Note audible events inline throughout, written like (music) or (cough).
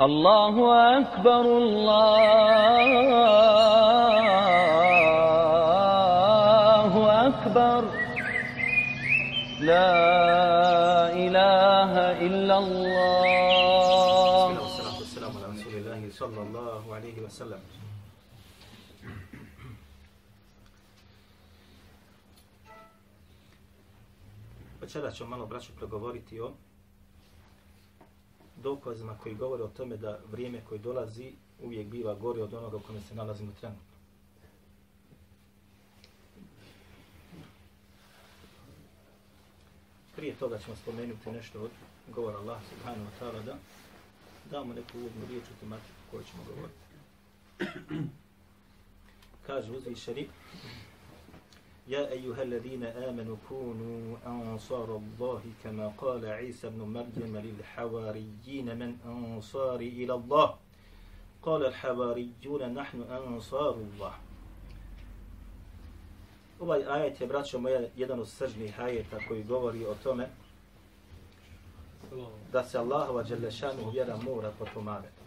الله أكبر الله أكبر لا إله إلا الله والصلاة والسلام على رسول الله صلى الله عليه وسلم. Večera ćemo malo, braću, progovoriti o dokazima koji govore o tome da vrijeme koje dolazi uvijek biva gore od onoga u kome se nalazimo trenutno. Prije toga ćemo spomenuti nešto od govora Allah subhanahu wa ta'ala da damo neku uvodnu riječ u tematiku koju ćemo govoriti. Kaže uzvišeni يا أيها الذين آمنوا كونوا أنصار الله كما قال عيسى بن مريم للحواريين من أنصاري إلى الله. قال الحواريون نحن أنصار الله. Ovaj ajet je, braćo moja, jedan od sržnih ajeta koji govori o tome da se Allahova Đelešanu vjera mora potpomagati.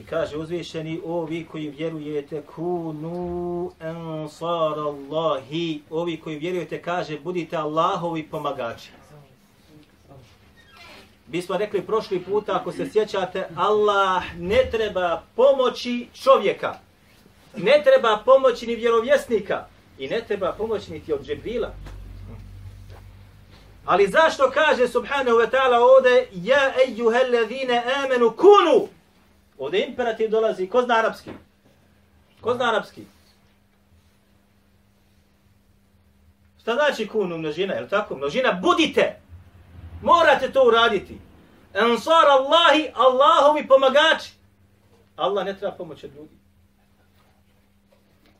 I kaže uzvišeni, ovi koji vjerujete, kunu ansar Allahi, ovi koji vjerujete, kaže, budite Allahovi pomagači. Mi smo rekli prošli puta, ako se sjećate, Allah ne treba pomoći čovjeka. Ne treba pomoći ni vjerovjesnika. I ne treba pomoći niti od Džibrila. Ali zašto kaže subhanahu wa ta'ala ovde, ja ejuhellezine amenu kunu, Ovdje imperativ dolazi, ko zna arapski? Ko zna arapski? Šta znači kunu množina, je li tako? Množina, budite! Morate to uraditi. Ansar Allahi, Allahovi pomagači. Allah ne treba pomoći od ljudi.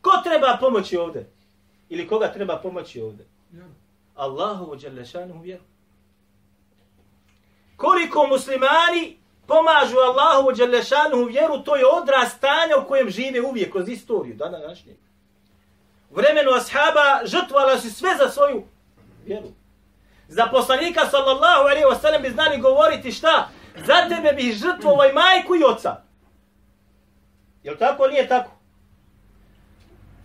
Ko treba pomoći ovdje? Ili koga treba pomoći ovdje? Allahovu dželešanu vjeru. Koliko muslimani pomažu Allahu Đelešanu vjeru, to je odraz stanja u kojem žive uvijek kroz istoriju, dana današnje. U vremenu ashaba žrtvala su sve za svoju vjeru. Za poslanika sallallahu alaihi wa sallam bi znali govoriti šta? Za tebe bih žrtvovao i majku i oca. Jel tako ili nije tako?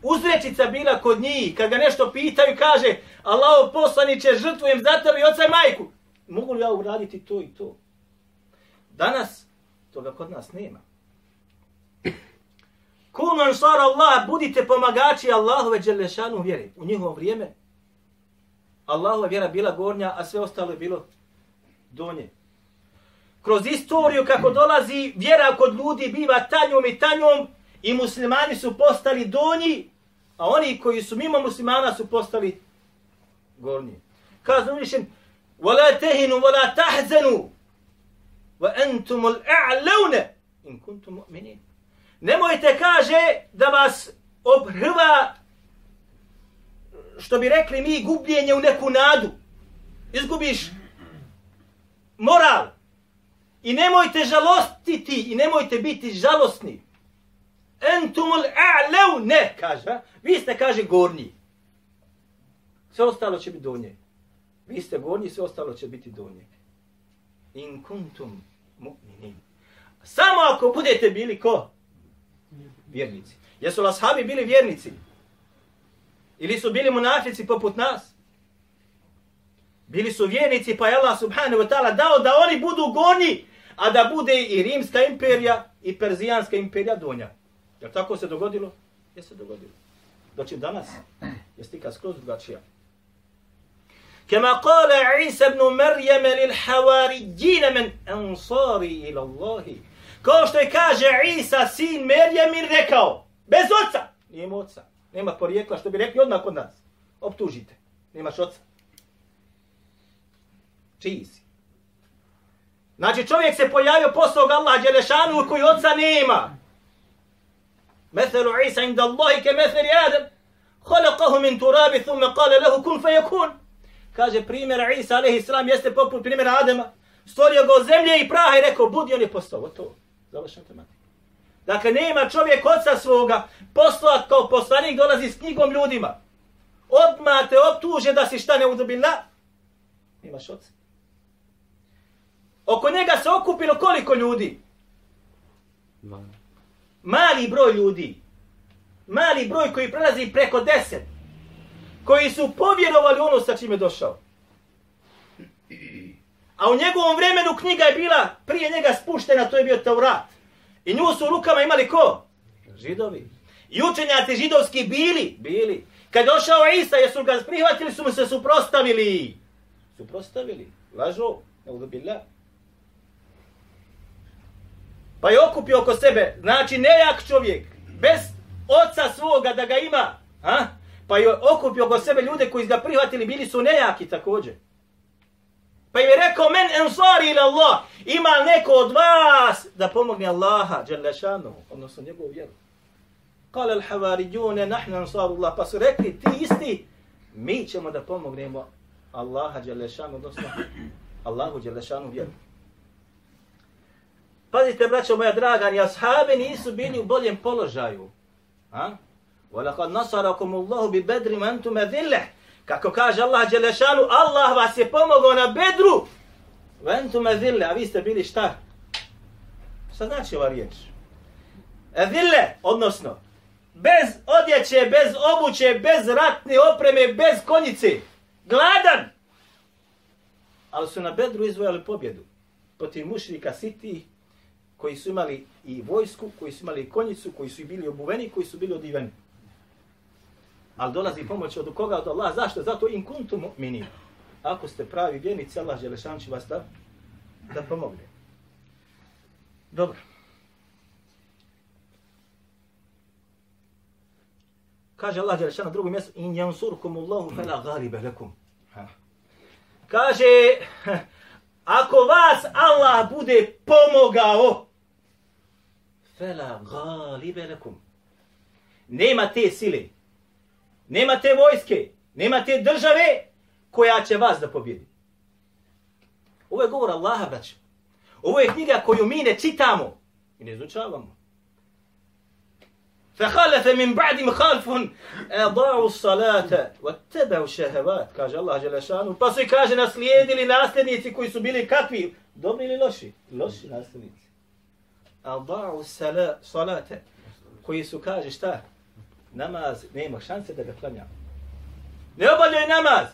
Uzrečica bila kod njih, kad ga nešto pitaju, kaže Allaho poslaniće, žrtvujem za tebe i oca i majku. Mogu li ja uraditi to i to? Danas toga kod nas nema. Kunu ansar Allah, budite pomagači Allahove dželešanu vjeri. U njihovo vrijeme Allahova vjera bila gornja, a sve ostalo je bilo donje. Kroz istoriju kako dolazi vjera kod ljudi biva tanjom i tanjom i muslimani su postali donji, a oni koji su mimo muslimana su postali gornji. Kaže uvišen, وَلَا تَهِنُوا وَلَا تَحْزَنُوا wa antumul a'launa in kuntum mu'minin. Nemojte kaže da vas obhrva što bi rekli mi gubljenje u neku nadu. Izgubiš moral. I nemojte žalostiti i nemojte biti žalosni. Entumul a'lau ne, kaže. Vi ste, kaže, gornji. Sve ostalo će biti donje. Vi ste gornji, sve ostalo će biti donje. In kuntum mu'minin. Samo ako budete bili ko? Vjernici. Jesu li ashabi bili vjernici? Ili su bili munafici poput nas? Bili su vjernici pa je Allah subhanahu wa ta'ala dao da oni budu goni, a da bude i rimska imperija i perzijanska imperija donja. Jer tako se dogodilo? Je se dogodilo. Doći danas je stika skroz drugačija. كما قال عيسى بن مريم للحواريين من أنصاري إلى الله kao što je kaže Isa, sin Merjemin, rekao, bez oca, nije oca, nema porijekla, što bi rekli odmah kod nas, optužite, nemaš oca. Čiji si? Znači čovjek se pojavio posle Allah Đelešanu koji oca nema. Methelu Isa inda Allahi ke metheli Adam, خلقه من تراب ثم قال له كن فيكون kaže primjer Isa alejhi selam jeste poput primjera Adema. Stvorio ga od zemlje i praha i rekao budi on je postao. To. Završena tematika. Dakle, nema čovjek oca svoga, poslat kao poslanik dolazi s knjigom ljudima. Odmah te optuže da si šta ne udobila. Imaš oca. Oko njega se okupilo koliko ljudi? Mali broj ljudi. Mali broj koji prelazi preko deset. Koji su povjerovali ono sa čime došao. A u njegovom vremenu knjiga je bila prije njega spuštena, to je bio Taurat. I nju su u rukama imali ko? Židovi. I učenjaci židovski bili, bili. Kad došao Isa, jesu ga prihvatili, su mu se suprostavili. Suprostavili. Lažo. Neudobillah. Pa je okupio oko sebe, znači nejak čovjek, bez oca svoga da ga ima, ha? Pa je okupio oko sebe ljude koji ga prihvatili, bili su nejaki također. Pa im je rekao, men ensari ila Allah, ima neko od vas da pomogne Allaha, Đalešanu, odnosno njegovu vjeru. Kale al-havarijune, nahnu ansarullah, pa su rekli, ti isti, mi ćemo da pomognemo Allaha, Đalešanu, odnosno Allahu, Đalešanu vjeru. Pazite, braćo moja draga, ni ashabi nisu bili u boljem položaju. A? وَلَقَدْ نَصَرَكُمُ اللَّهُ بِبَدْرِ مَنْتُمَ ذِلَّهِ Kako kaže Allah Đelešanu, Allah vas je pomogao na bedru. Ventume zille, a vi ste bili šta? Šta znači ova riječ? E zille, odnosno, bez odjeće, bez obuće, bez ratne opreme, bez konjice. Gladan! Ali su na bedru izvojali pobjedu. Protiv mušrika siti koji su imali i vojsku, koji su imali i konjicu, koji su bili obuveni, koji su bili odiveni. Ali dolazi pomoć od koga? Od Allah. Zašto? Zato in kuntum mu'mini. Ako ste pravi vjernici, Allah Želešan će vas da, da pomogne. Dobro. Kaže Allah Želešan na drugom mjestu, in jansurkum Allahu fela galibe lekum. Kaže, (laughs) ako vas Allah bude pomogao, fela galibe lekum. Nema te sile, nema te vojske, nema te države koja će vas da pobjedi. Ovo je govor Allaha, braću. Ovo je knjiga koju mi ne čitamo i ne izučavamo. فخلف من بعدهم خلف اضاعوا الصلاه واتبعوا الشهوات kaže Allah dželle šanu pa su i kaže naslijedili nasljednici koji su bili kakvi dobri ili loši loši nasljednici اضاعوا الصلاه koji su kaže šta namaz nema šanse da ga klanja. Ne obavljaju namaz.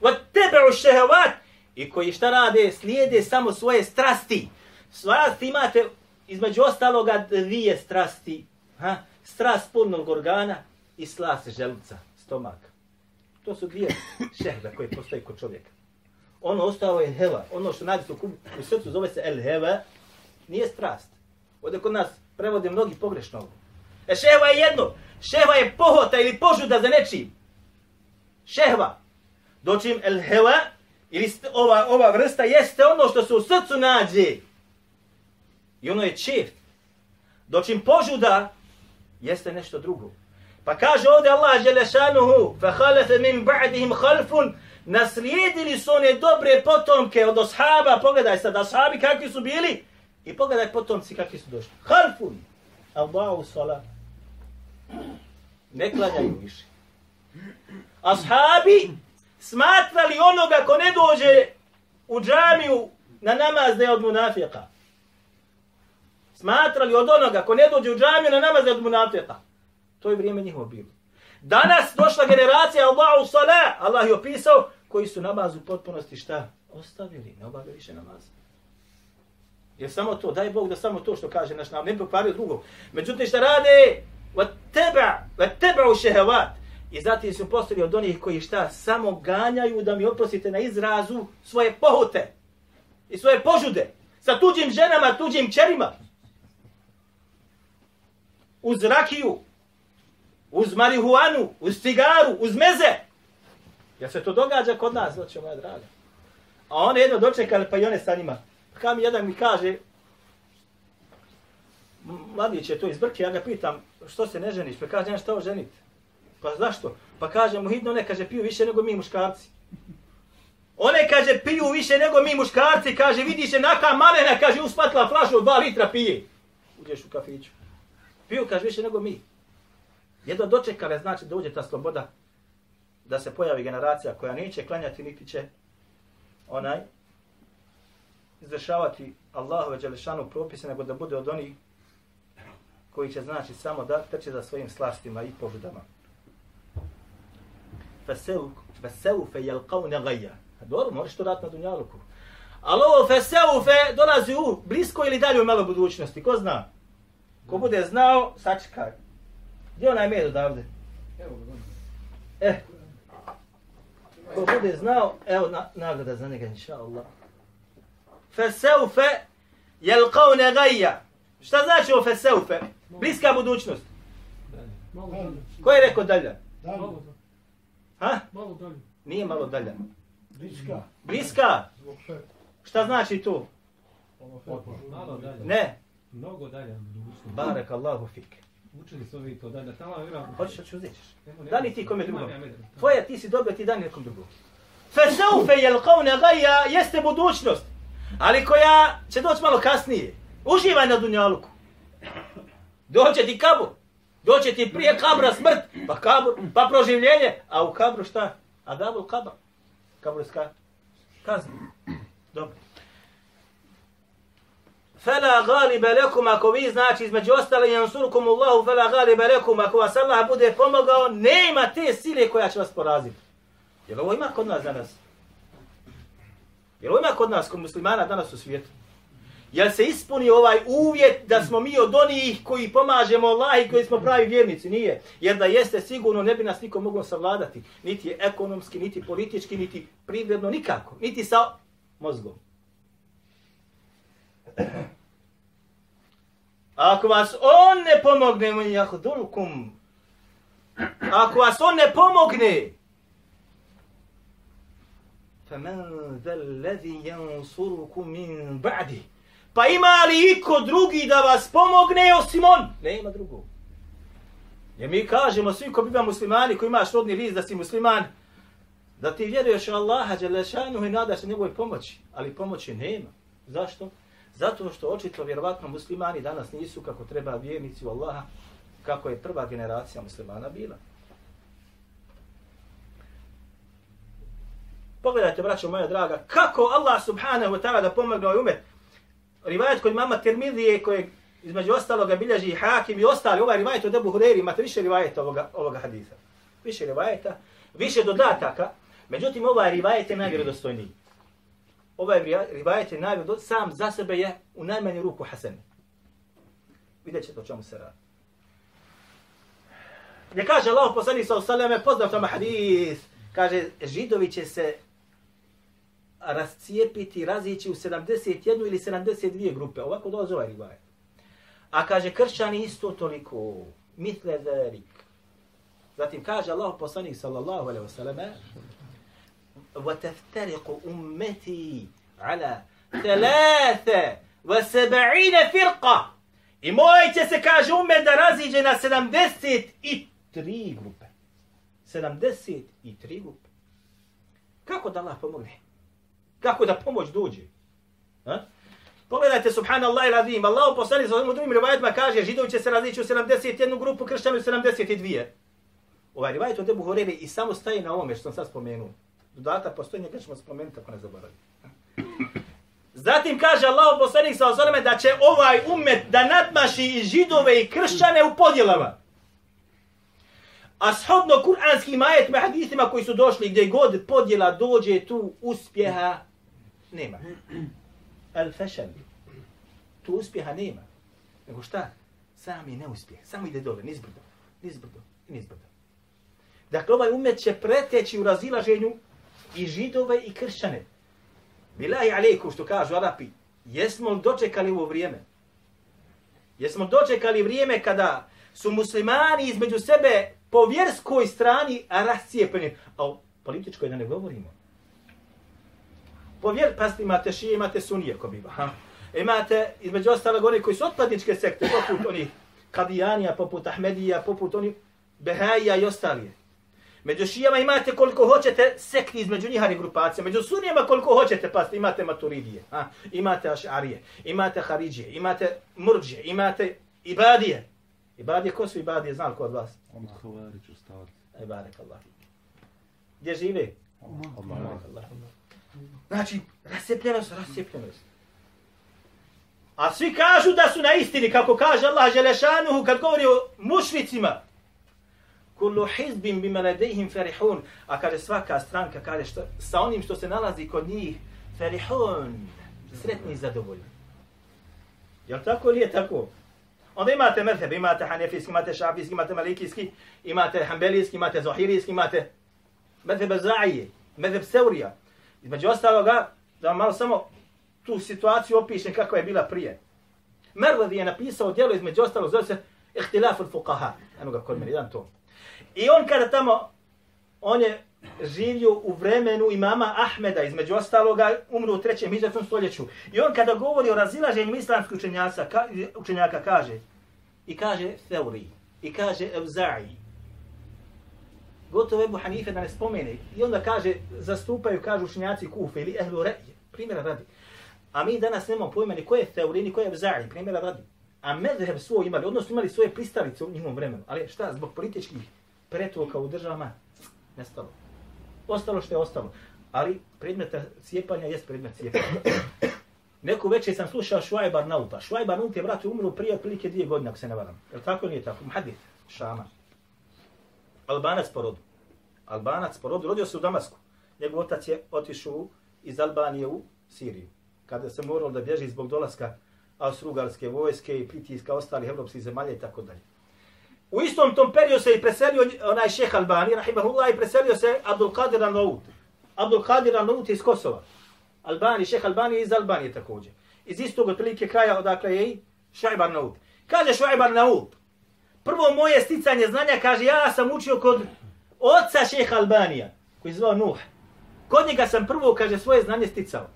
Va tebe u šehevat. I koji šta rade, slijede samo svoje strasti. Svast imate između ostaloga dvije strasti. Ha? Strast punog organa i slas želuca, stomaka. To su dvije šehda koje postoje kod čovjeka. Ono ostalo je heva. Ono što nađe u, u srcu zove se el heva, nije strast. Ovdje kod nas prevode mnogi pogrešno ovo. E šehva je jedno, Šehva je pohota ili požuda za nečim. Šehva. Dočim el heva, ili ova, ova vrsta, jeste ono što se u srcu nađe. I ono je čeft. Dočim požuda, jeste nešto drugo. Pa kaže ovdje Allah Želešanuhu, فَخَلَفَ مِنْ بَعْدِهِمْ خَلْفٌ Naslijedili su one dobre potomke od ashaba, pogledaj sad, ashabi kakvi su bili, i pogledaj potomci kakvi su došli. Halfun, Allahu salat. Ne klanjaju više. Ashabi smatrali onoga ko ne dođe u džamiju na namaz da je od munafika. smatrali od onoga ko ne dođe u džamiju na namaz da od munafika. To je vrijeme njihovo bilo. Danas došla generacija Allahu sala, Allah je opisao, koji su namaz u potpunosti šta? Ostavili, ne obavili više namaz. Jer samo to, daj Bog da samo to što kaže naš nam, ne pokvario drugog. Međutim, šta rade? Va teba, va. I zatim su postali od onih koji šta samo ganjaju da mi oprostite na izrazu svoje pohute i svoje požude sa tuđim ženama, tuđim čerima uz rakiju, uz marihuanu, uz cigaru, uz meze. Ja se to događa kod nas, znači moja draga. A one jedno dočekali, pa i one sa njima. Kam jedan mi kaže, mladić je to iz Brke, ja ga pitam, što se ne ženiš? Pa kaže, šta oženiti. Pa zašto? Pa kaže mu hitno, ne, kaže, piju više nego mi muškarci. One, kaže, piju više nego mi muškarci, kaže, vidiš je naka malena, kaže, uspatila flašu od 2 litra pije. Uđeš u kafiću. Piju, kaže, više nego mi. Jedno dočekale znači da uđe ta sloboda, da se pojavi generacija koja neće klanjati, niti će onaj, izvršavati Allahove Đelešanu propise, nego da bude od onih koji će znači samo da trče za svojim slastima i požudama. Feseufe jelqavne gajja. Dobro, možeš to dati na dunjaluku. Ali ovo feseufe dolazi u blisko ili dalje u malo budućnosti. Ko zna? Ko bude znao, sačekaj. Gdje onaj med odavde? Eh. Ko bude znao, evo na, nagrada za njega, inša Allah. Feseufe jelqavne gajja. Šta znači ovo feseufe? Bliska budućnost. Ko je rekao dalje? Ha? Malo dalje. Nije malo dalje. Bliska. Bliska? Šta znači to? Malo dalje. Ne. Mnogo dalje. od budućnosti. Barek Allahu fik. Učili su ovi to dalje. Tamo je vjerovatno. Hoćeš, hoćeš nemo. Dani ti kome drugom. ja medre. Tvoje ti si dobio, ti dani nekom drugom. Fesaufe jelqavne gajja jeste budućnost. Ali koja će doći malo kasnije. Uživaj na dunjaluku. Doće ti kabur. Doće ti prije kabra smrt, pa kabur, pa proživljenje. A u kabru šta? Adabul kabr. Kaburska kazna. Dobro. Fela galibe lekum, ako vi znači između ostale jansurukum Allahu, fela galibe lekum, ako vas Allah bude pomogao, nema te sile koja će vas poraziti. Jel ovo ima kod nas danas? Jel ovo ima kod nas, kod muslimana danas u svijetu? Jel se ispuni ovaj uvjet da smo mi od onih koji pomažemo Allah i koji smo pravi vjernici? Nije. Jer da jeste sigurno ne bi nas niko moglo savladati. Niti je ekonomski, niti politički, niti privredno, nikako. Niti sa mozgom. Ako vas on ne pomogne, mu jahdulkum. Ako vas on ne pomogne, فَمَنْ ذَا الَّذِي يَنْصُرُكُمْ مِنْ بَعْدِهِ Pa ima li iko drugi da vas pomogne osim on? Nema drugog. Jer mi kažemo svi ko biva muslimani, ko imaš rodni list da si musliman, da ti vjeruješ u Allaha Đelešanu i nadaš se njegovoj pomoći. Ali pomoći nema. Zašto? Zato što očito vjerovatno muslimani danas nisu kako treba vjernici u Allaha, kako je prva generacija muslimana bila. Pogledajte, braćo moja draga, kako Allah subhanahu wa ta'ala da pomogne ovaj umet. Rivajet kod mama Tirmidije koje između ostaloga bilježi i Hakim i ostali, ovaj rivajet od Ebu Hureyri, imate više rivajeta ovoga, ovoga hadisa. Više rivajeta, više dodataka, međutim ovaj rivajet je najvjerodostojniji. Ovaj rivajet je najvjerodostojniji, sam za sebe je u najmanju ruku Hasan. Vidjet ćete o čemu se radi. Gdje kaže Allah poslanik sa osaleme, poznav tamo hadis, kaže, židovi će se rascijepiti, razići u 71 ili 72 grupe. Ovako dolazi ovaj rivajet. A kaže, kršćani isto toliko. Mitle verik. Zatim kaže Allah poslanik sallallahu alaihi wasallam وَتَفْتَرِقُ أُمَّتِي عَلَى ثَلَاثَ وَسَبَعِينَ فِرْقَ I moj će se, kaže, umet da raziđe na 73 grupe. 73 grupe. Kako da Allah pomogne? Kako da pomoć dođe? Ha? Pogledajte, subhanallah i radim, Allah poslani za ovim drugim rivajetima kaže, židovi će se razići u 71 grupu, kršćani u 72. Ovaj rivajet od Ebu Horebe i samo staje na ovome što sam sad spomenuo. Dodatak postoji, njega ćemo spomenuti ako ne zaboravim. Zatim kaže Allah poslanik sa ozoreme da će ovaj umet da nadmaši i židove i kršćane u podjelama. A shodno kuranskim ajetima, hadithima koji su došli gdje god podjela dođe tu uspjeha nema. Al fešal. Tu uspjeha nema. Nego šta? Sami neuspjeh. Samo ide dole, nizbrdo, nizbrdo nizbrdo. Dakle, ovaj umet će preteći u razilaženju i židove i kršćane. Bilahi alejku, što kažu Arapi, jesmo li dočekali ovo vrijeme? Jesmo dočekali vrijeme kada su muslimani između sebe po vjerskoj strani rascijepeni, a o političkoj da ne govorimo. Po vjer, pasti imate šije, imate sunije ko biva. Ha? Imate između ostalog oni koji su otpadničke sekte, poput onih kadijanija, poput Ahmedija, poput onih Behajija i ostalije. Među šijama imate koliko hoćete sekti između njihovih grupacija. Među sunijama koliko hoćete, pa imate maturidije, a, imate ašarije, imate haridžije, imate murđije, imate ibadije. Ibadije, ko su ibadije, znam ko od vas? Ono Havarić ustavac. Ibadak Allah. Gdje žive? Allah. Allah. Znači, rasjepljenost, rasjepljenost. A svi kažu da su na istini, kako kaže Allah Želešanuhu kad govori o mušnicima. Kullu hizbim bima ladejhim ferihun. A kaže svaka stranka, kaže što, sa onim što se nalazi kod njih, ferihun, sretni i zadovoljni. Jel tako ili je tako? Onda imate mrheb, imate hanefijski, imate šafijski, imate malikijski, imate hanbelijski, imate zohirijski, imate mrheb zaije, mrheb seurija. Između ostaloga, da vam malo samo tu situaciju opišem kako je bila prije. Mervadi je napisao djelo između ostalog, zove se Ihtilaf al-Fuqaha. Eno ga kod mene, jedan to. I on kada tamo, on je živio u vremenu imama Ahmeda, između ostaloga, umru u trećem izatom stoljeću. I on kada govori o razilaženju islamskih učenjaka, ka, učenjaka kaže, i kaže Theuri, i kaže Evza'i, pogotovo Ebu Hanife da ne spomene. I onda kaže, zastupaju, kažu učenjaci Kufe ili Ehlu Re'je, primjera radi. A mi danas nemamo pojma ni ko je Theuri, ni ko je Evza'i, primjera radi. A medheb svoj imali, odnosno imali svoje pristavice u njihovom vremenu. Ali šta, zbog političkih pretoka u državama, nestalo. Ostalo što je ostalo. Ali predmet cijepanja jest predmet cijepanja. (coughs) Neku večer sam slušao Šuajbar Arnauta. Šuajbar Arnaut je vrat umro prije otprilike dvije godine, ako se ne varam. Je tako ili nije tako? Muhadith, Šama. Albanac po rodu. Albanac porodio. Rodio se u Damasku. Njegov otac je otišao iz Albanije u Siriju. Kada se moralo da bježi zbog dolaska Austrugarske vojske i pritiska ostalih evropskih zemalja i tako dalje. U istom tom periodu se i preselio onaj šeh Albani, rahimahullah, i preselio se Abdul Qadir al-Naut. Abdul Qadir al-Naut iz Kosova. Albani, šeh Albani iz Albanije također. Iz istog otprilike kraja odakle je i Šuaib al-Naut. Kaže Šuaib al-Naut, prvo moje sticanje znanja, kaže, ja sam učio kod oca šeha Albanija, koji je zvao Nuh. Kod njega sam prvo, kaže, svoje znanje sticao.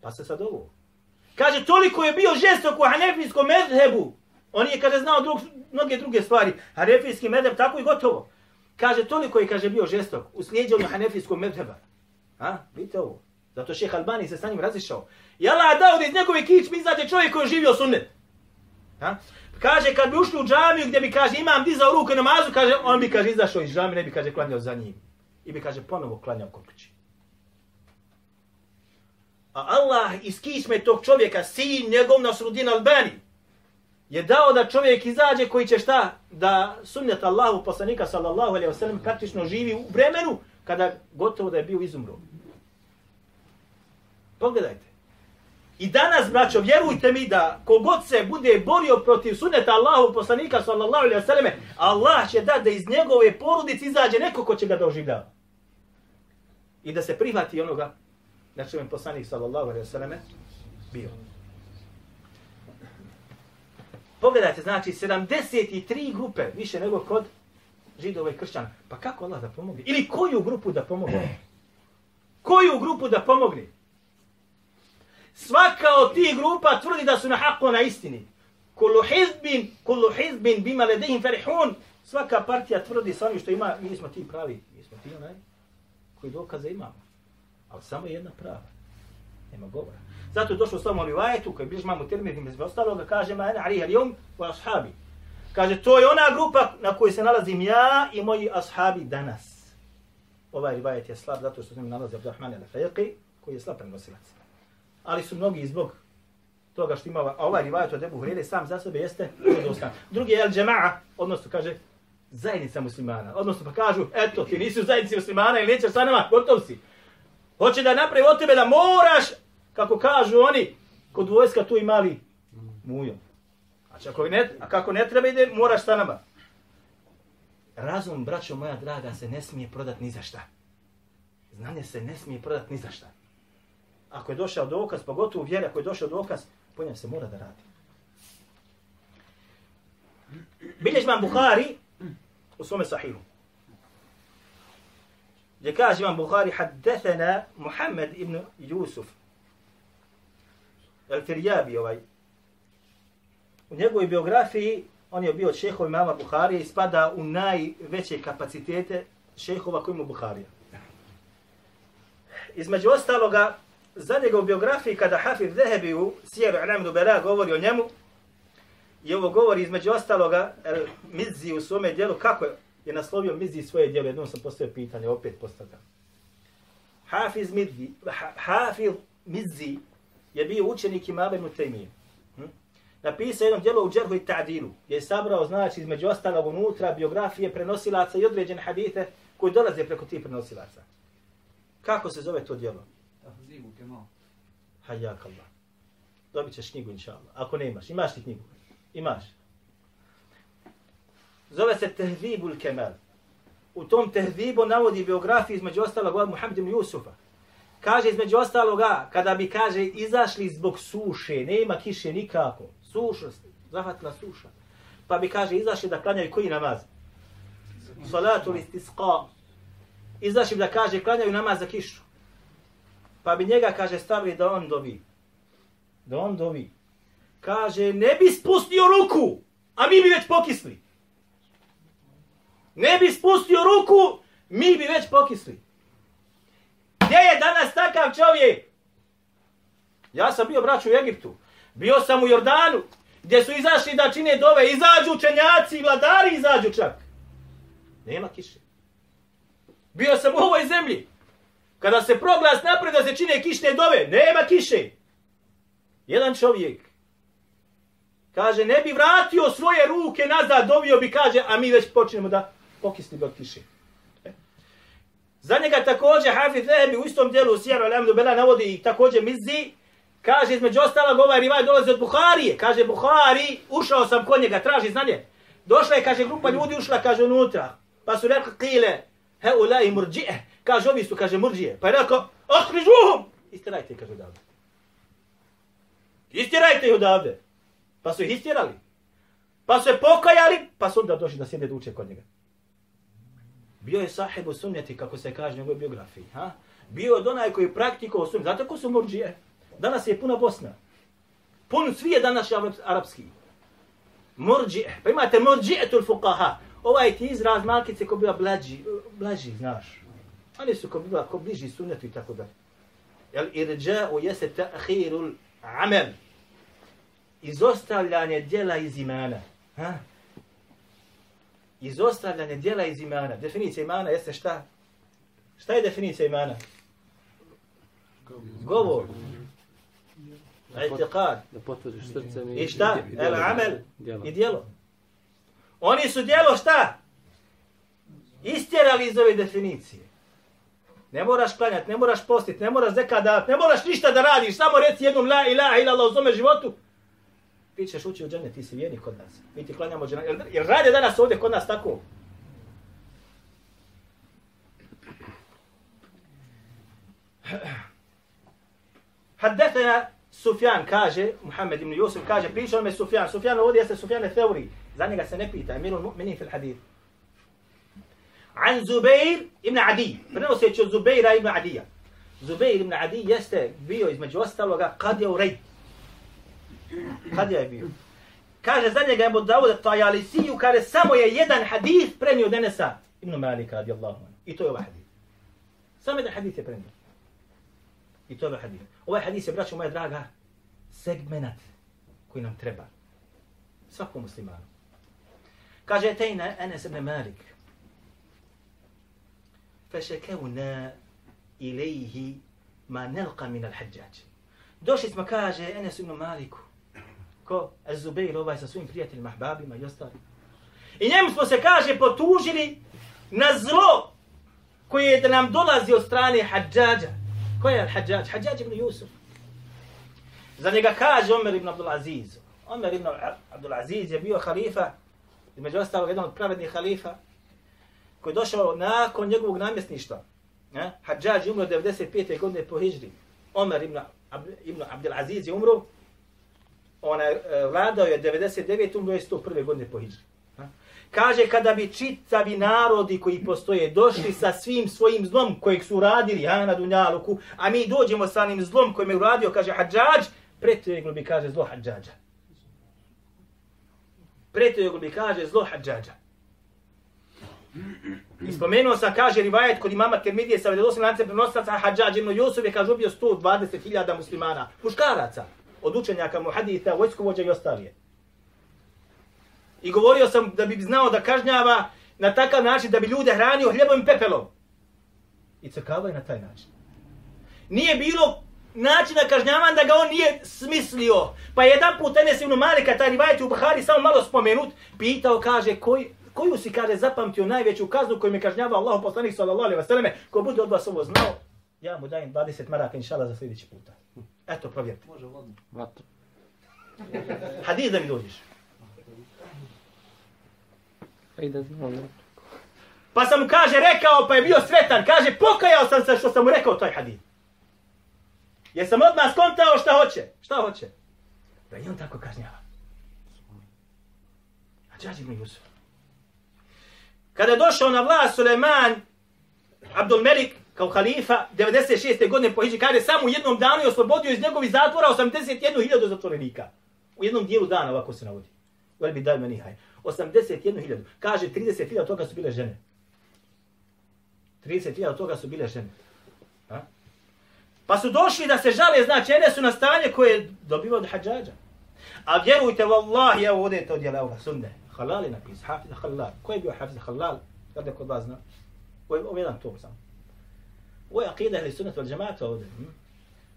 Pa se sad ovo. Kaže, toliko je bio žestok u hanefijskom medhebu, On je, kaže, znao drug, mnoge druge stvari. Hanefijski medheb, tako i gotovo. Kaže, toliko je, kaže, bio žestok u slijedjenju hanefijskog medheba. A, vidite ovo. Zato šeh Albani se sa njim razišao. I Allah dao da iz njegove kičme izađe čovjek koji je živio sunnet. A? Kaže, kad bi ušli u džamiju gdje bi, kaže, imam dizao ruku i namazu, kaže, on bi, kaže, izašao iz džamije, ne bi, kaže, klanjao za njim. I bi, kaže, ponovo klanjao kod kući. A Allah iz kisme tog čovjeka, sin njegov Nasrudin Albani, je dao da čovjek izađe koji će šta? Da sunnet Allahu poslanika sallallahu alaihi wa sallam praktično živi u vremenu kada gotovo da je bio izumro. Pogledajte. I danas, braćo, vjerujte mi da kogod se bude borio protiv suneta Allahu poslanika sallallahu alaihi wasallam, Allah će da da iz njegove porodice izađe neko ko će ga doživljava. I da se prihvati onoga na čemu poslanik sallallahu alaihi wasallam bio. Pogledajte, znači 73 grupe, više nego kod židova i kršćana. Pa kako Allah da pomogne? Ili koju grupu da pomogne? Koju grupu da pomogne? Svaka od tih grupa tvrdi da su na haku na istini. Kullu hizbin, kullu hizbin bima ledehim ferihun. Svaka partija tvrdi sa onim što ima, mi smo ti pravi, mi smo ti onaj koji dokaze imamo. Ali samo jedna prava. Nema govora. Zato je došlo samo rivajetu koji bliž mamu terminim iz ostaloga, kaže ma ena aliha lijom u ashabi. Kaže, to je ona grupa na kojoj se nalazim ja i moji ashabi danas. Ovaj rivajet je slab zato što se nalazi Abdurrahman al-Fajqi, koji je slab prenosilac. Ali su mnogi zbog toga što ima a ovaj rivajet od Ebu Hrede sam za sebe jeste dostan. Drugi je el džema'a, odnosno kaže zajednica muslimana. Odnosno pa kažu, eto, ti nisi u zajednici muslimana ili nećeš sa nama, gotov si. Hoće da napravi od tebe da moraš kako kažu oni, kod vojska tu imali mujo. A, ako ne, a kako ne treba ide, moraš sa nama. Razum, braćo moja draga, se ne smije prodat ni za šta. Znanje se ne smije prodat ni za šta. Ako je došao dokaz, pogotovo u vjeri, ako je došao dokaz, po njem se mora da radi. Bilješ imam Bukhari u svome sahihu. Gdje kaže imam Bukhari, haddethena Muhammed ibn Jusuf, El Firjabi ovaj. U njegovoj biografiji on je bio šehov imama Buharija i spada u najveće kapacitete šehova koji ima Buharija. Između ostaloga, za njegov biografiji kada Hafid Zehebi u Sijeru Alam Bela govori o njemu, i ovo govori između ostaloga El Mizzi u svome dijelu, kako je naslovio Mizzi svoje dijelo, jednom sam postavio pitanje, opet postavljam. Hafiz Mizzi, Hafiz Mizzi je bio učenik imama ibn Taymiye. Hm? Napisao jednom djelo u Džerhu i Ta'dilu, gdje je sabrao, znači, između ostalog unutra, biografije prenosilaca i određene hadite koji dolaze preko tih prenosilaca. Kako se zove to djelo? Tahzibu kemal. Hajjak Allah. Dobit ćeš knjigu, inša Allah. Ako ne imaš, imaš ti knjigu? Imaš. Zove se Tehzibul Kemal. U tom Tehzibu navodi biografiju između ostalog od Muhammed ibn Jusufa. Kaže između ostaloga, kada bi, kaže, izašli zbog suše, nema kiše nikako, suša, zahvatila suša. Pa bi, kaže, izašli da klanjaju koji namaz? Salatu istisqa. Izašli bi da, kaže, klanjaju namaz za kišu. Pa bi njega, kaže, stavili da on dovi. Da on dovi. Kaže, ne bi spustio ruku, a mi bi već pokisli. Ne bi spustio ruku, mi bi već pokisli. Gdje je danas takav čovjek? Ja sam bio braću u Egiptu. Bio sam u Jordanu, gdje su izašli da čine dove. Izađu učenjaci i vladari izađu čak. Nema kiše. Bio sam u ovoj zemlji. Kada se proglas napred da se čine kišne dove, nema kiše. Jedan čovjek kaže, ne bi vratio svoje ruke nazad, dovio bi, kaže, a mi već počnemo da pokisni od kiše. E. Za njega također Hafiz Lehebi u istom dijelu Sijaru Alamdu Bela navodi i također Mizzi, kaže između ostalog ovaj rivaj dolazi od Buharije. Kaže Buhari, ušao sam kod njega, traži znanje. Došla je, kaže, grupa ljudi ušla, kaže, unutra. Pa su rekli, kile, he ulai murđije. Kaže, ovi su, kaže, murđije. Pa je rekao, ohrižuhum! Istirajte, kaže, odavde. Istirajte ih odavde. Pa su ih istirali. Pa su se pokajali, pa su onda došli da sjede da uče kod njega. Bio je sahibu sunneti, kako se kaže u njegovoj biografiji. Ha? Bio je onaj koji praktikovao sunnet. Zato ko su murđije? Danas je puna Bosna. Pun svi je danas arapski. Murđije. Pa imate murđije tul fuqaha. Ovaj ti izraz malkice ko bila blaži, blaži, znaš. Oni su ko bila ko bliži sunnetu i tako da. Jel irđa'u jese ta'khirul amel. Izostavljanje djela iz imana. Ha? izostavljanje dijela iz imana. Definicija imana jeste šta? Šta je definicija imana? Govor. Itiqad. Da potvrdiš srcem I šta? El amel. I dijelo. Oni su dijelo šta? Istjerali iz ove definicije. Ne moraš klanjati, ne moraš postiti, ne moraš zekat davati, ne moraš ništa da radiš, samo reci jednom la ilaha ila Allah u svome životu ti ćeš ući u džene, ti si vjernik kod nas. Mi ti klanjamo džene. Jer, jer rade danas ovdje kod nas tako? Haddetena Sufjan kaže, Muhammed ibn Yusuf kaže, pričao me Sufjan. Sufjan ovdje jeste Sufjan Theuri. Za njega se ne pita, emirul mu'minin fil hadith. An Zubeir ibn Adi. Prenoseći od Zubeira ibn Adija. Zubeir ibn Adi jeste bio između ostaloga kad je u Rej. Kad je bio? Kaže za njega Ebu Dawud Tajalisiyu, kaže samo je jedan hadis prenio Denesa Ibn Malika radijallahu anhu. I to je ovaj hadis. Samo jedan hadis je prenio. I to je ovaj hadis. Ovaj hadis je, braćo moja draga, segmenat koji nam treba. Svakom muslimanu. Kaže tejna Enes ibn Malik. فشكونا إليه ما نلقى من الحجاج Došli smo, kaže Enes ibn Maliku, ko Zubeir ovaj sa svojim prijateljima, ahbabima i ostali. I njemu smo se, kaže, potužili na zlo koje je da nam dolazi od strane Hadžađa. Ko je Hadžađ? Hadžađ ibn Jusuf. Za njega kaže Omer ibn Abdul Aziz. Omer ibn Abdul Aziz je bio halifa, između ostalog jedan od pravednih halifa, koji je došao nakon njegovog namjesništva. Ja? Hadžađ je umro 95. godine po Hijri. Omer ibn, Ab ibn Abdelaziz je umro ona e, vladao je 99. umro je 101. godine po Hidži. Kaže, kada bi čitavi narodi koji postoje došli sa svim svojim zlom kojeg su uradili ha, na Dunjaluku, a mi dođemo sa onim zlom kojim je uradio, kaže Hadžađ, preteglo bi, kaže, zlo Hadžađa. Preteglo bi, kaže, zlo Hadžađa. I spomenuo sam, kaže, rivajet kod imama Termidije sa vedelosim lancem prenosaca Hadžađ ibn Jusuf je, kaže, ubio 120.000 muslimana, muškaraca od učenjaka muhaditha, vojskovođa i ostalije. I govorio sam da bi znao da kažnjava na takav način da bi ljude hranio hljebom i pepelom. I crkava je na taj način. Nije bilo načina kažnjavanja da ga on nije smislio. Pa jedan put Enes ibn Malika, taj rivajet u Buhari, samo malo spomenut, pitao, kaže, koji, koju si, kaže, zapamtio najveću kaznu koju mi kažnjava Allah poslanik sallallahu alaihi wa sallam, ko bude od vas ovo znao, ja mu dajem 20 maraka, inšala, za sljedeći puta. Eto, provjerite. Može vodno. Vatru. Hadid da mi dođeš. Da znam. Pa sam mu kaže, rekao, pa je bio sretan. Kaže, pokajao sam se što sam mu rekao taj hadid. Jer sam odmah skontao šta hoće. Šta hoće? Da i on tako kažnjava. A džađi ibn Jusuf. Kada je došao na vlast Suleman, Abdul Melik, kao halifa, 96. godine po Hidži, kaže, samo u jednom danu je oslobodio iz njegovih zatvora 81.000 zatvorenika. U jednom dijelu dana, ovako se navodi. Vel bi daj meni haj. 81.000. Kaže, 30.000 toga su bile žene. 30.000 toga su bile žene. Ha? Pa su došli da se žale, znači, ene su na stanje koje je dobivao od hađađa. A vjerujte, vallahi, evo ovdje je to djela, evo sunde. Halal je napisao, hafiz halal. Ko je bio hafiz halal? Da Kada kod vas zna? Ovo je jedan tom samo. Ovo je akida ili sunnet od džemata ovdje. Hm?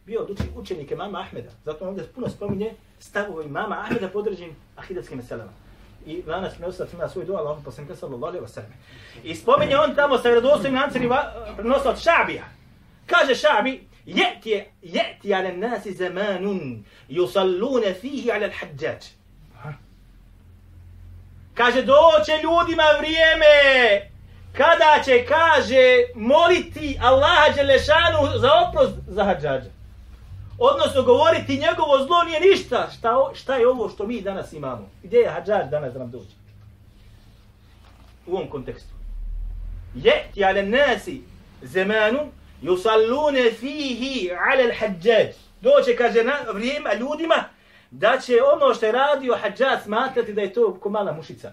Bio od uči- učenike mama Ahmeda. Zato ovdje puno spominje stavove mama Ahmeda podređenim ahidatskim meselama. I danas prenosac ima svoj dual, on poslanika sallallahu alaihi wa sallam. I spominje on tamo sa vjerodostojnim lancem prenosa od Šabija. Kaže Šabi, Jeti, jeti ala nasi zamanun, yusallune fihi ala l-hađađ. Kaže, doće ljudima vrijeme kada će, kaže, moliti Allaha Đelešanu za oprost za hađađa. Odnosno, govoriti njegovo zlo nije ništa. Šta, o- šta je ovo što mi danas imamo? Gdje je hađađ danas da nam dođe? U ovom kontekstu. Jeti ale nasi zemanu yusallune fihi ale al-hajjaj. Doće, kaže, na vrijeme ljudima da će ono što je radio hađađ smatrati da je to ko mala mušica.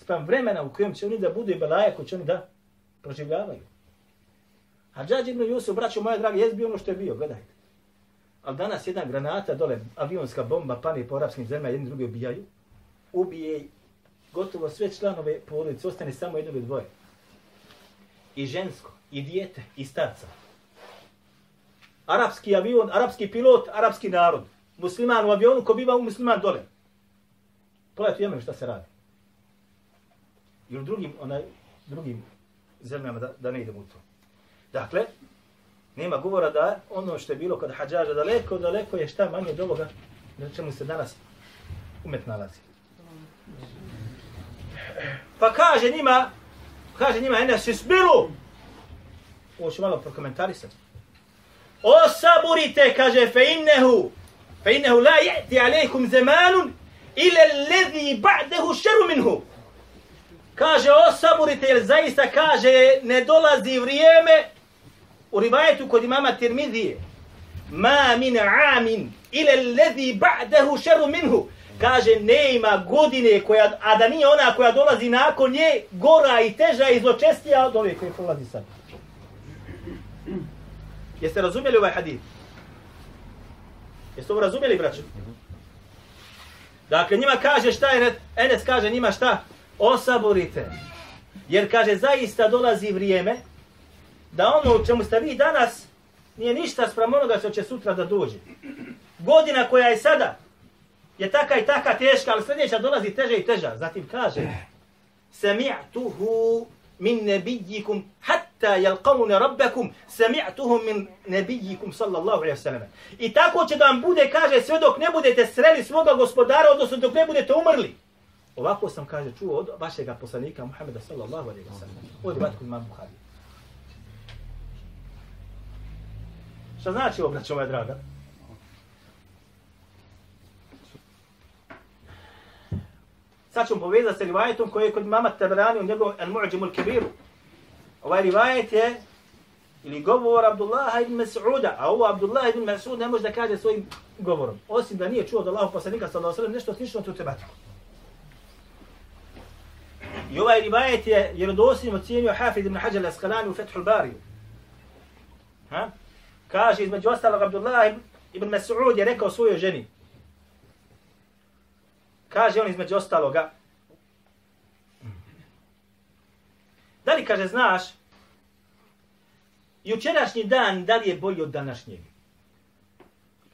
Spram vremena u kojem će oni da budu i belaje koji će oni da proživljavaju. Hađađ ibn Jusuf, braćo moje drage, jes bio ono što je bio, gledajte. Ali danas jedna granata dole, avionska bomba, pani po arapskim zemljama, jedni drugi ubijaju. Ubije gotovo sve članove porodice, ostane samo jedno ili dvoje. I žensko, i dijete, i starca. Arapski avion, arapski pilot, arapski narod. Musliman u avionu, ko biva u musliman dole. Pogledajte u Jemenu šta se radi. I u drugim, onaj, drugim zemljama da, da ne idemo u to. Dakle, nema govora da ono što je bilo kod hađaža daleko, daleko je šta manje od ovoga na čemu se danas umet nalazi. Pa kaže njima, kaže njima, Enes, isbiru! Ovo ću malo prokomentarisati. Osaburite, kaže, fe innehu, فإنه لا la عليكم زمان zemanun, ila alladhi ba'dahu منه minhu. Kaže, osaburite, jer zaista kaže, ne dolazi vrijeme, u rivajetu kod imama Tirmidije, ma min amin, ila alladhi ba'dahu šeru minhu. Kaže, ne ima godine, koja, a da nije ona koja dolazi nakon nje, gora i teža i zločestija od ove koje prolazi sad. Jeste razumjeli ovaj hadith? Jeste ovo razumjeli, braćo? Dakle, njima kaže šta je, Enes kaže njima šta? Osaborite. Jer kaže, zaista dolazi vrijeme da ono u čemu ste vi danas nije ništa sprem onoga što će sutra da dođe. Godina koja je sada je taka i taka teška, ali sljedeća dolazi teže i teža. Zatim kaže, Sami'tuhu min nebijikum hatta yalqawna rabbakum sami'tuhum min nebijikum sallallahu alaihi wasallam. I tako će da vam bude kaže sve dok ne budete sreli svoga gospodara, odnosno dok ne budete umrli. Ovako sam kaže čuo od vašega poslanika Muhameda sallallahu alaihi ve sellem. Od vatku imam Buhari. Šta znači ovo, braćo moja draga? Sad ćemo povezati sa rivajetom koji je kod mama Tabrani u njegovom Al-Mu'đimu Al-Kabiru. Ovaj rivajet je ili govor Abdullaha ibn Mas'uda, a ovo Abdullah ibn Mas'ud ne može da kaže svojim govorom, osim da nije čuo od Allahog poslanika sallallahu alejhi ve sellem nešto slično tu tematiku. I ovaj rivajet je vjerodostojnim ocijenio Hafid ibn Hajar al-Asqalani u Fethul Bari. Ha? Kaže između ostalog Abdullah ibn Mas'ud je rekao svojoj ženi. Kaže on između ostaloga. Da li kaže znaš jučerašnji dan da li je bolji od današnjeg?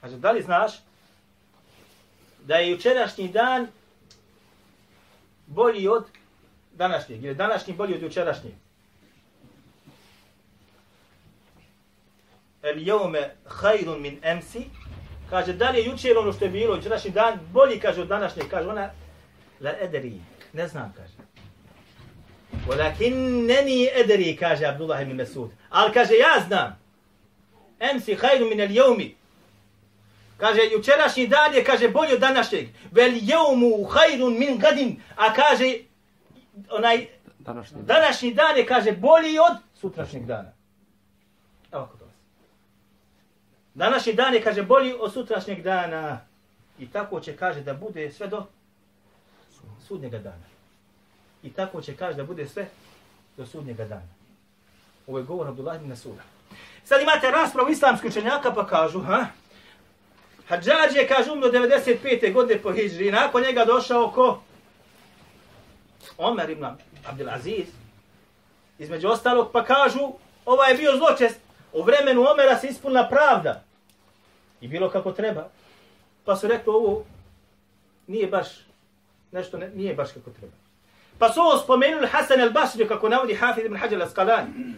Kaže, da li znaš da je jučerašnji dan bolji od današnjeg? Ili današnji bolji od jučerašnjeg? El jeume hajrun min emsi. Kaže, da li je jučer ono što je bilo, jučerašnji dan, bolji, kaže, od današnjeg? Kaže, ona, la ederi, ne znam, kaže. Walakin neni ederi, kaže Abdullah ibn Mesud. Ali kaže, ja znam. Emsi hajrun min el jeumi. Kaže, jučerašnji dan je, kaže, bolji od današnjeg. Vel jeumu hajrun min gadin. A kaže, onaj, Današnji dan. današnji dan je, kaže, bolji od sutrašnjeg dana. Evo kako to vas. Današnji dan je, kaže, bolji od sutrašnjeg dana. I tako će, kaže, da bude sve do sudnjega dana. I tako će, kaže, da bude sve do sudnjega dana. Ovo je govor Abdullah ibn Nasuda. Sad imate raspravu islamskih učenjaka pa kažu, ha? Hadžađ je, kaže, umro 95. godine po Hidžri. Nakon njega došao ko? Omer ibn Abdelaziz. Između ostalog pa kažu, ovaj je bio zločest. U vremenu Omera se ispunila pravda. I bilo kako treba. Pa su rekli ovo nije baš nešto ne, nije baš kako treba. Pa su ovo spomenuli Hasan al-Basri kako navodi Hafid ibn Hajar al-Asqalani.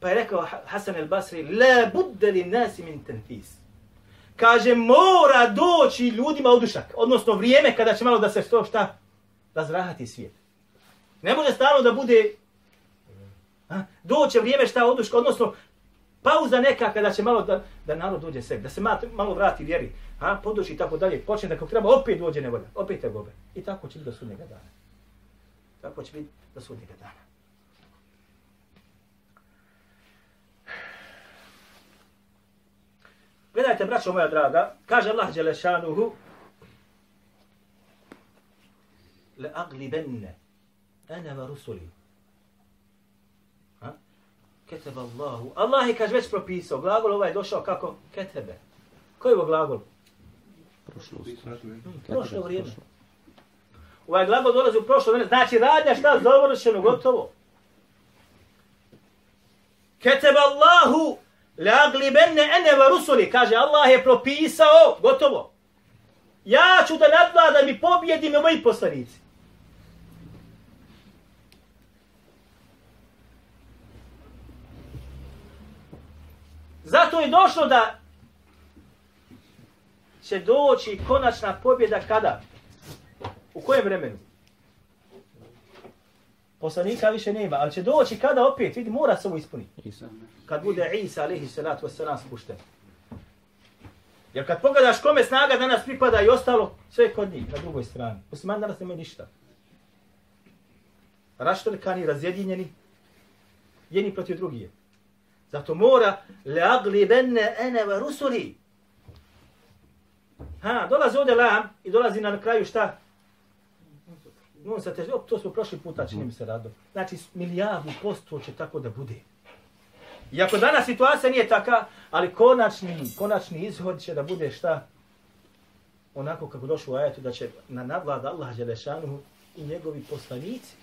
Pa je rekao Hasan al-Basri, la budda li nasi min tenfis. Kaže, mora doći ljudima odušak. Odnosno vrijeme kada će malo da se što šta razrahati svijet. Ne može stalno da bude a, doće vrijeme šta oduška, odnosno pauza neka kada će malo da, da narod dođe sebi, da se malo, malo vrati vjeri, a, poduči i tako dalje, počne da kako treba, opet dođe nevolja, opet te gobe. I tako će biti do sudnjega dana. Tako će biti do sudnjega dana. Gledajte, braćo moja draga, kaže Allah Đelešanuhu, le aglibenne, ene va rusuli. Ha? Ketebe Allahu. Allah je, kaže, već propisao. Glagol ovaj je došao kako? Ketebe. Koji je ovo glagol? Prošlost. Prošlo vrijeme. Ovaj glagol dolazi u prošlo vrijeme. Znači, radnja šta završeno, gotovo. Ketebe Allahu le aglibenne ene va rusuli. Kaže, Allah je propisao, gotovo. Ja ću da nadvladam i pobjedim i moji poslanici. Zato je došlo da će doći konačna pobjeda kada? U kojem vremenu? Poslanika više nema, ali će doći kada opet, vidi, mora se ovo ispuniti. Kad bude Isa, alaihi salatu wasalam, spušten. Jer kad pogledaš kome snaga danas pripada i ostalo, sve je kod njih, na drugoj strani. Musliman danas nema ništa. Raštrkani, razjedinjeni, jedni protiv drugih. Zato mora leaglibenne ene ve rusuli. Ha, dolazi ovdje lam i dolazi na kraju šta? Nun sa težnjom, to smo prošli puta, čini mi se rado. Znači, milijardu posto će tako da bude. Iako danas situacija nije taka, ali konačni, konačni izhod će da bude šta? Onako kako došlo u ajetu, da će na nadvlada Allah Đelešanu i njegovi poslanici.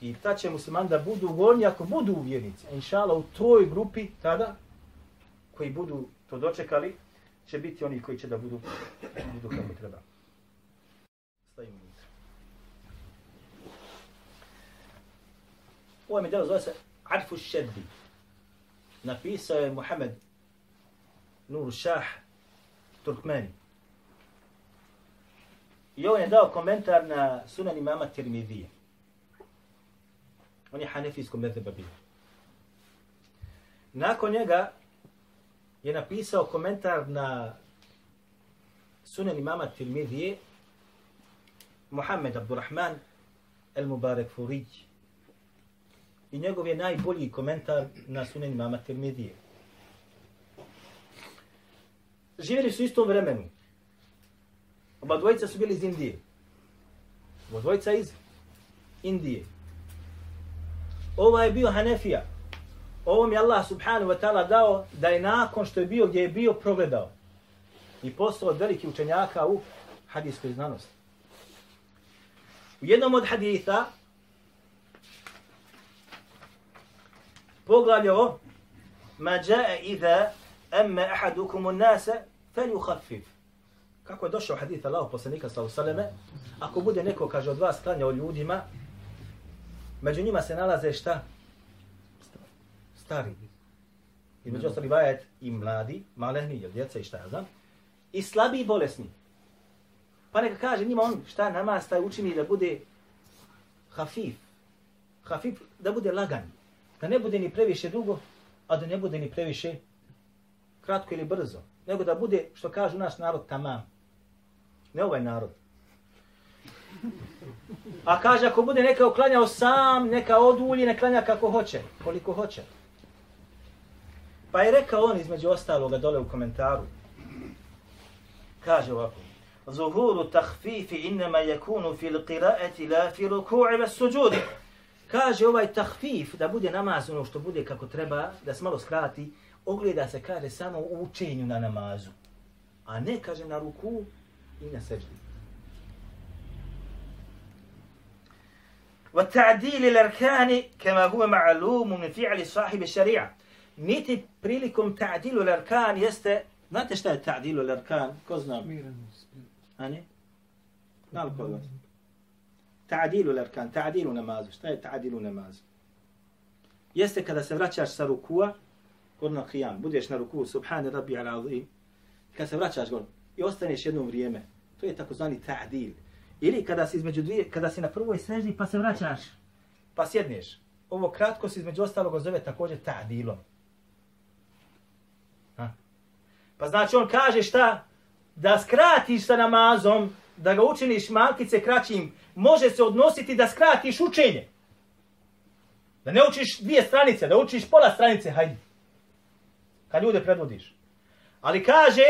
I ta će musliman da budu voljni ako budu uvjernici. A inša u toj grupi tada, koji budu to dočekali, će biti oni koji će da budu, budu kako treba. Stavimo unutra. Ovo mi delo zove se Arfu Šeddi. Napisao je Muhammed Nur Šah Turkmeni. I on je dao komentar na sunan imama Tirmidije. On je hanefijsko medheba bio. Nakon njega je napisao komentar na sunan imama Tirmidije Muhammed Abdurrahman El Mubarak Furij. I njegov je najbolji komentar na sunan imama Tirmidije. Živjeli su u istom vremenu. Oba dvojica su bili iz Indije. Oba dvojica iz Indije. Ova je bio Hanefija. Ovo mi Allah subhanahu wa ta'ala dao da je nakon što je bio gdje je bio progledao. I postao od veliki učenjaka u hadijskoj znanosti. U jednom od haditha poglavlje o ma jae iza emme ahadukum un nase, falyukhaffif. Kako je došao hadith Allahu poslanika sallallahu alejhi ve selleme, ako bude neko kaže od vas klanjao ljudima, među njima se nalaze šta? Stari. I među ostali vajet i mladi, malehni, ili djeca i šta ja znam, i slabi i bolesni. Pa neka kaže njima on šta namaz taj učini da bude hafif. Hafif, da bude lagan. Da ne bude ni previše dugo, a da ne bude ni previše kratko ili brzo. Nego da bude, što kaže naš narod, tamam. Ne ovaj narod. A kaže, ako bude neka uklanjao sam, neka odulji, ne klanja kako hoće, koliko hoće. Pa je rekao on između ostaloga dole u komentaru. Kaže ovako. Zuhuru tahfifi innama yakunu fil qira'ati la fi ruku'i was sujudi. Kaže ovaj tahfif da bude namaz ono što bude kako treba, da se malo skrati, ogleda se kaže samo u učenju na namazu. A ne kaže na ruku i na seždi. والتعديل الأركان كما هو معلوم من فعل صاحب الشريعة. نيتي بريلكم تعديل الأركان يست ما تشتهي تعديل الأركان؟ كوزنا هني نال نعم، تعديل الأركان تعديل نماز اشتهي تعديل نماز. يست كذا سبرات شاش سروكوا قلنا قيام بديش نروكوا سبحان ربي العظيم. كسبرات شاش قول يوستني شنو مريمة؟ تو يتكوزاني تعديل. Ili kada si između dvije, kada si na prvoj seždi pa se vraćaš, pa sjedneš. Ovo kratko se između ostalog zove također ta'dilom. Pa znači on kaže šta? Da skratiš sa namazom, da ga učiniš malkice kraćim, može se odnositi da skratiš učenje. Da ne učiš dvije stranice, da učiš pola stranice, hajde. Kad ljude predvodiš. Ali kaže,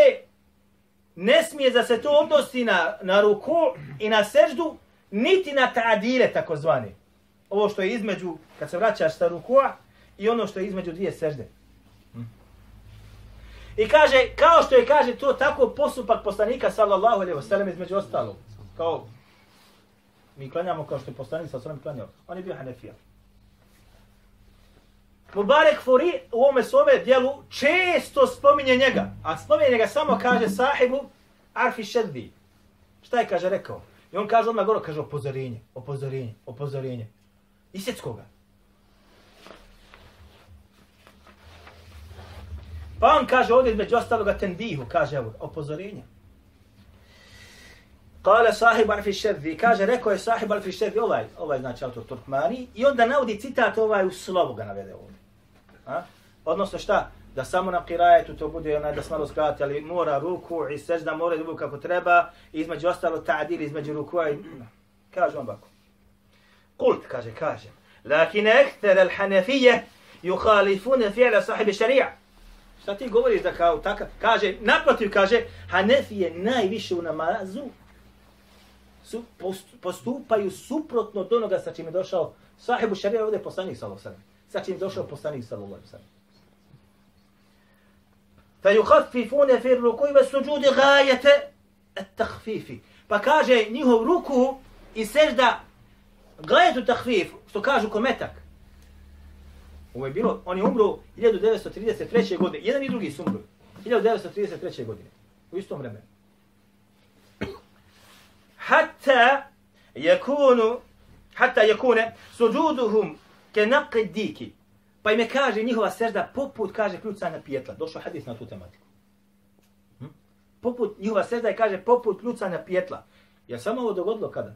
ne smije da se to odnosi na, na ruku i na seždu, niti na tadile takozvani. Ovo što je između, kad se vraćaš sa rukua, i ono što je između dvije sežde. Hm. I kaže, kao što je kaže to tako postupak poslanika sallallahu alejhi ve sellem između ostalog. Kao mi klanjamo kao što je poslanik sallallahu alejhi klanjao. On je bio Hanefija. Mubarek Furi u ovome svome dijelu često spominje njega. A spominje njega samo kaže sahibu Arfi Šeddi. Šta je kaže rekao? I on kaže odmah gore, kaže opozorenje, opozorenje, opozorenje. Isjecko ga. Pa on kaže ovdje između ostaloga tenbihu, kaže evo, opozorenje. Kale sahib Arfi Šedvi, kaže, rekao je sahib Arfi Šedvi, ovaj, ovaj znači autor Turkmani, i onda navodi citat ovaj u slovu ga navede ovdje. Ha? Odnosno šta? Da samo na kirajetu to bude onaj da smalo skrati, ali mora ruku i sežda mora da kako treba, između ostalo ta'dil između ruku i... Kaže on bako. Kult, kaže, kaže. Lakin ekter al-hanefije yukhalifune fi'la sahibi šarija. Šta ti govoriš da kao takav? Kaže, naprotiv kaže, Hanefije najviše u namazu su, postupaju suprotno od onoga sa čim je došao sahibu šarija ovdje poslanik sallallahu alejhi Sa čim je došao poslanik sallallahu alejhi ve sellem. Fa yukhaffifuna fi ar-ruku'i was-sujudi ghayata at-takhfif. Pa kaže njihov ruku i sežda gajetu takhfif, što kažu kometak. Ovo je bilo, on je umro 1933. godine. Jedan i drugi su umro. 1933. godine. U istom vremenu. Hatta yakunu hatta yakune sujuduhum ke naqe diki. Pa ime kaže njihova sežda poput kaže kljucanja pijetla. Došao hadis na tu tematiku. Hm? Poput njihova sežda je kaže poput kljucanja pijetla. Je samo ovo dogodilo kada?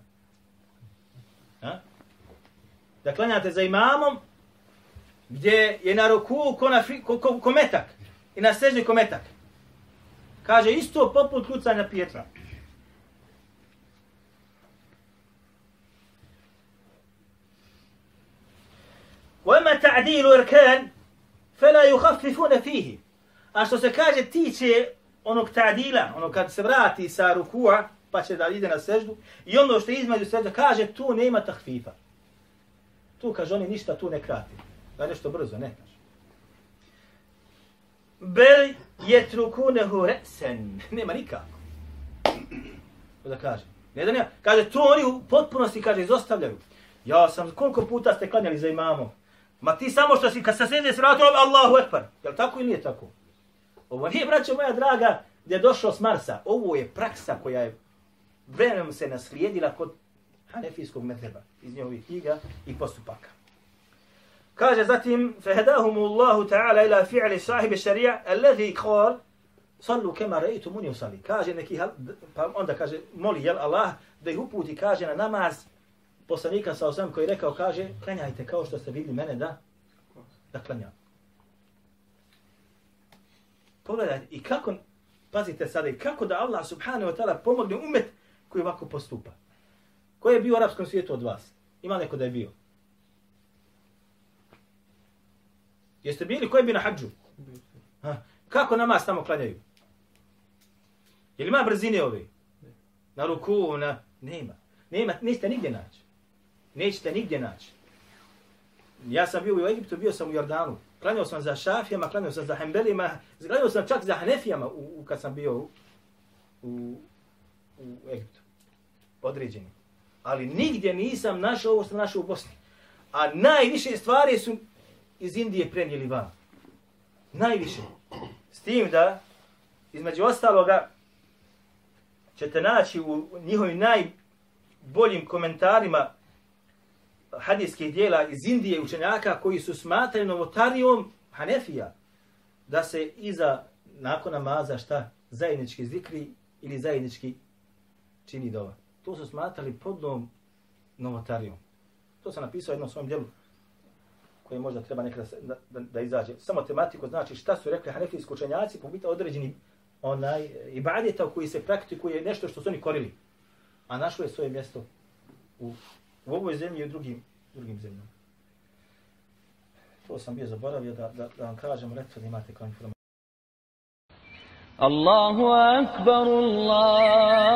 Ha? Da klanjate za imamom, gdje je na ruku ko, na fi, ko, ko, ko metak i na sežni kometak. Kaže isto poput kljucanja pijetla. وَمَا تَعْدِيلُ إِرْكَانِ فَلَا يُخَفِّفُونَ فِيهِ A što se kaže tiče onog ta'dila, ono kad se vrati sa rukua, pa će da ide na seždu, i ono što između sežda, kaže tu nema tahfifa. Tu kaže oni ništa tu ne krati. Da nešto brzo, ne kaže. Bel je trukunehu resen. (laughs) Nema nikako. To da kaže. Ne da nema. Kaže, to oni u potpunosti, kaže, izostavljaju. Ja sam, koliko puta ste klanjali za imamo? Ma ti samo što si, kad se sede s vratom, Allahu ekbar. Je li tako ili nije tako? Ovo nije, braćo moja draga, gdje je došlo s Marsa. Ovo je praksa koja je vremenom se naslijedila kod Hanefijskog medheba iz njihovih knjiga i postupaka. Kaže zatim, فَهَدَاهُمُ اللَّهُ تَعَالَ إِلَى فِعْلِ صَاحِبِ الشَّرِيَةِ الَّذِي قَالْ Sallu kema rejtu muni usali. Kaže neki, pa onda kaže, moli jel Allah da ih uputi, kaže na namaz poslanika sa osam koji je rekao, kaže, klanjajte kao što ste vidjeli mene da, da klanjam. Pogledajte, i kako, pazite sada, i kako da Allah subhanahu wa ta'ala pomogne umet koji ovako postupa. Ko je bio u arapskom svijetu od vas? Ima neko da je bio? Jeste bili? Ko je bio na hađu? Ha? Kako namaz tamo klanjaju? Je li ima brzine ove? Na ruku, na... Nema. Nema, niste nigdje naći. Nećete nigdje naći. Ja sam bio u Egiptu, bio sam u Jordanu. Klanjao sam za šafijama, klanjao sam za hembelima, klanjao sam čak za hanefijama u, u, kad sam bio u, u, u Egiptu. Određeni. Ali nigdje nisam našao ovo što našao u Bosni. A najviše stvari su iz Indije prenijeli van. Najviše. S tim da, između ostaloga, ćete naći u njihovim najboljim komentarima hadijskih dijela iz Indije učenjaka koji su smatrali novotarijom Hanefija da se iza nakon namaza šta zajednički zikri ili zajednički čini dova. To su smatrali podnom novotarijom. To sam napisao jednom svom dijelu koje možda treba nekada da, da, da izađe. Samo tematiku znači šta su rekli hanefijski učenjaci po biti određeni onaj ibadeta u koji se praktikuje nešto što su oni korili. A našlo je svoje mjesto u, u ovoj zemlji i u drugim, drugim zemljama. To sam bio zaboravio da, da, da vam kažem, recimo da imate kao informaciju. Allahu akbar, Allah.